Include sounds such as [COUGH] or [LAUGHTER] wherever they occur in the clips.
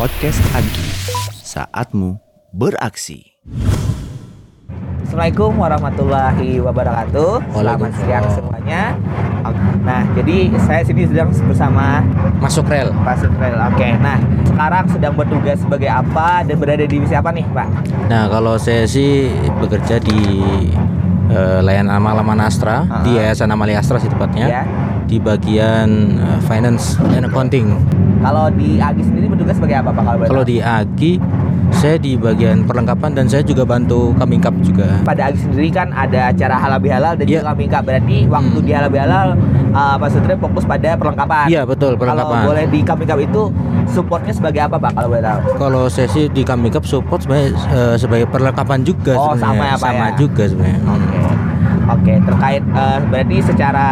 Podcast Agi, saatmu beraksi. Assalamualaikum warahmatullahi wabarakatuh. Selamat siang semuanya. Nah, jadi saya sini sedang bersama Masuk rel. Pak Sutrel. Oke, nah sekarang sedang bertugas sebagai apa dan berada di divisi apa nih, Pak? Nah, kalau saya sih bekerja di eh, layanan amal Astra Ah. di Yayasan Amalia Astra sih tepatnya. Ya. Di bagian eh, finance dan accounting. Kalau di Agi sendiri bertugas sebagai apa, Pak? Kalau Kalau di AGI saya di bagian perlengkapan dan saya juga bantu Kamingkap juga. pada Agi sendiri kan ada acara halal bihalal dan Iya. juga kambing Kak. Berarti waktu Hmm. di halal bihalal uh, Pak Sutrel fokus pada perlengkapan. Iya, betul, Kalau perlengkapan. boleh di kambing Kak itu supportnya sebagai apa, Pak? Kalau boleh tahu? Kalau saya sih di Kamingkap support sebagai eh, sebagai perlengkapan juga Oh, sebenarnya. sama ya, Pak, Sama ya? juga sebenarnya. Hmm. Oke, oke. Terkait eh, berarti secara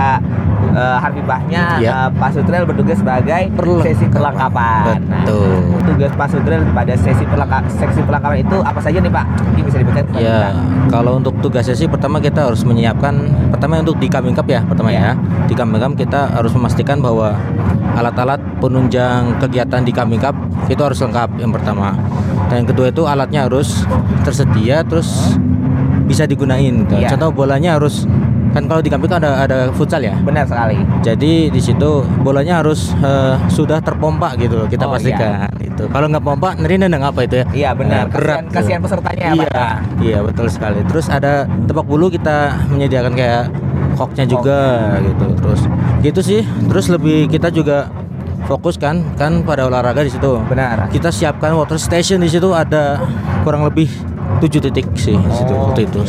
uh, harfiahnya Ya. eh, Pak Sutrel bertugas sebagai Perlengkapan. sesi perlengkapan. Betul. Nah, tugas Pak Sutrel pada sesi perlengkapan, seksi perlengkapan itu apa saja nih Pak? Mungkin bisa diberikan kepada Ya, kita. kalau untuk tugasnya sih pertama kita harus menyiapkan pertama untuk di Kamingkap ya, pertama Iya. ya. Di Kamingkap kita harus memastikan bahwa alat-alat penunjang kegiatan di Kamingkap itu harus lengkap yang pertama. Dan yang kedua itu alatnya harus tersedia terus bisa digunain. gitu. Iya. Contoh bolanya harus kan kalau di Kamingkap ada ada futsal ya. Benar sekali. Jadi di situ bolanya harus eh, sudah terpompa gitu loh, kita Oh, pastikan itu. Kalau nggak pompa, neri nendang apa itu ya? Iya benar. Eh, berat Kasihan, kasihan pesertanya ya Pak. Iya, iya betul sekali. Terus ada tebak bulu kita menyediakan kayak koknya juga gitu. Terus gitu sih. Terus lebih kita juga fokus kan kan pada olahraga di situ. Benar. Kita siapkan water station di situ ada kurang lebih tujuh titik sih di situ Oh, waktu itu.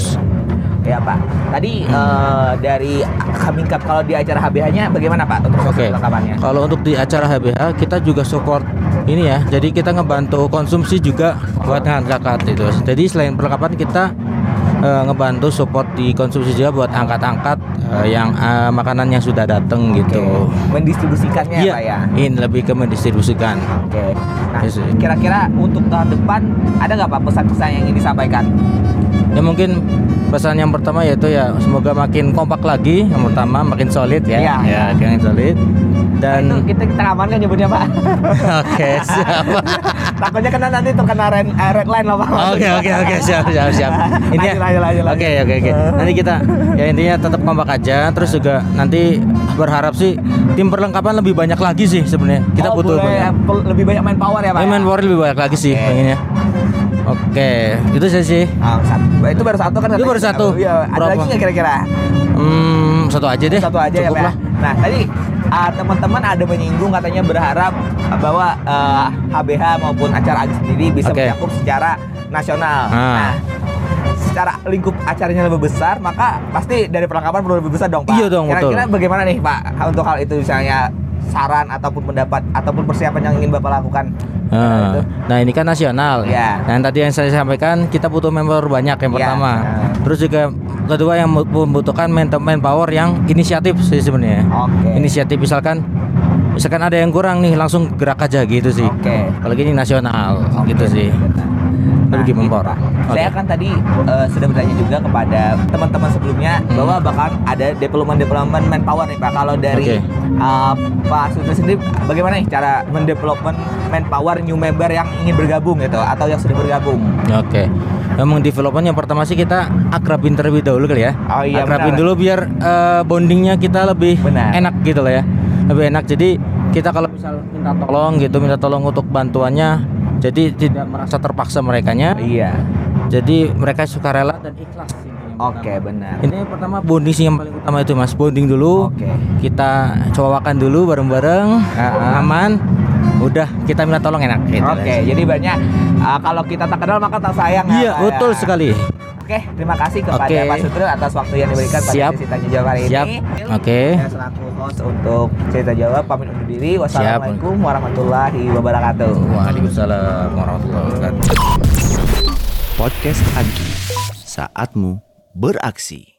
Ya Pak. Tadi eh, dari Coming Cup kalau di acara HBH-nya bagaimana Pak untuk sesi Oke. perlengkapannya? Kalau untuk di acara HBH kita juga support ini ya. Jadi kita ngebantu konsumsi juga buat angkat itu. Jadi selain perlengkapan kita eh, ngebantu support di konsumsi juga buat angkat-angkat eh, yang eh, makanan yang sudah datang gitu. Oke. Mendistribusikannya Iya, Pak ya. ini lebih ke mendistribusikan. Oke. Nah, Yes, iya. kira-kira untuk tahun depan ada nggak Pak pesan-pesan yang ingin disampaikan? Ya mungkin pesan yang pertama yaitu ya semoga makin kompak lagi. Yang pertama makin solid ya. Iya. Ya, makin solid. Dan Nah, itu kita kita aman kan nyebutnya Pak. [LAUGHS] oke siap. [LAUGHS] Takutnya kena nanti terkena red, eh, red line loh Pak. Oke oke oke siap siap siap. [LAUGHS] Lanjut. Oke oke oke. Nanti kita ya intinya tetap kompak aja. Terus juga nanti berharap sih tim perlengkapan lebih banyak lagi sih sebenarnya. Kita Oh, butuh boleh banyak. lebih banyak main power ya Pak. Ya, ya? main power lebih banyak lagi sih Oke. pengennya. Oke, itu sih. Ah, satu. Itu baru satu kan? Itu baru satu. Iya, ada Berapa? lagi nggak kira-kira? Hmm, satu aja deh. Satu aja ya Cukup Pak. lah. Nah tadi ah, teman-teman ada menyinggung katanya berharap ah, bahwa ah, HBH maupun acara Agi sendiri bisa Oke. mencakup secara nasional. Ah. Nah, secara lingkup acaranya lebih besar, maka pasti dari perlengkapan perlu lebih besar dong Pak. Iya dong, betul. Kira-kira bagaimana nih Pak untuk hal itu misalnya saran ataupun pendapat ataupun persiapan yang ingin Bapak lakukan? Nah, Itu. nah ini kan nasional. Iya. Nah yang tadi yang saya sampaikan kita butuh member banyak yang Iya. pertama. Nah. Terus juga kedua yang membutuhkan main power yang inisiatif sih sebenarnya. Oke. Inisiatif misalkan misalkan ada yang kurang nih langsung gerak aja gitu sih. Oke. Kalau gini nasional Oke, gitu sih. Nah, Lebih gitu, mempower. Pak. Oke. Saya kan tadi eh, sudah bertanya juga kepada teman-teman sebelumnya Hmm. bahwa bakal ada development-development manpower nih Pak. Kalau dari Oke. eh, Pak Sutri sendiri bagaimana nih cara mendevelopment manpower new member yang ingin bergabung gitu atau yang sudah bergabung? Oke. Memang development yang pertama sih kita akrabin terlebih dahulu kali ya. Oh iya, akrabin benar. dulu biar eh, bondingnya kita lebih Benar. enak gitu loh ya. Lebih enak. Jadi kita kalau misal minta tolong gitu, minta tolong untuk bantuannya, jadi tidak merasa terpaksa merekanya. Iya. Jadi mereka suka rela dan ikhlas. Oke, pertama. benar. Ini yang pertama bonding sih yang paling utama itu mas. Bonding dulu. Oke. Kita cowakan dulu bareng-bareng, Ah. aman. Udah kita minta tolong enak. gitu Oke, aja. jadi banyak eh, kalau kita tak kenal maka tak sayang. ya, Iya ya. betul sekali. Oke, terima kasih kepada Oke. Pak Sutri atas waktu yang diberikan pada Siap. sesi tanya jawab hari Siap. ini. Oke. Saya selaku host untuk cerita jawab pamit undur diri. Wassalamualaikum warahmatullahi wabarakatuh. Waalaikumsalam warahmatullahi wabarakatuh. Podcast Agi, saatmu beraksi.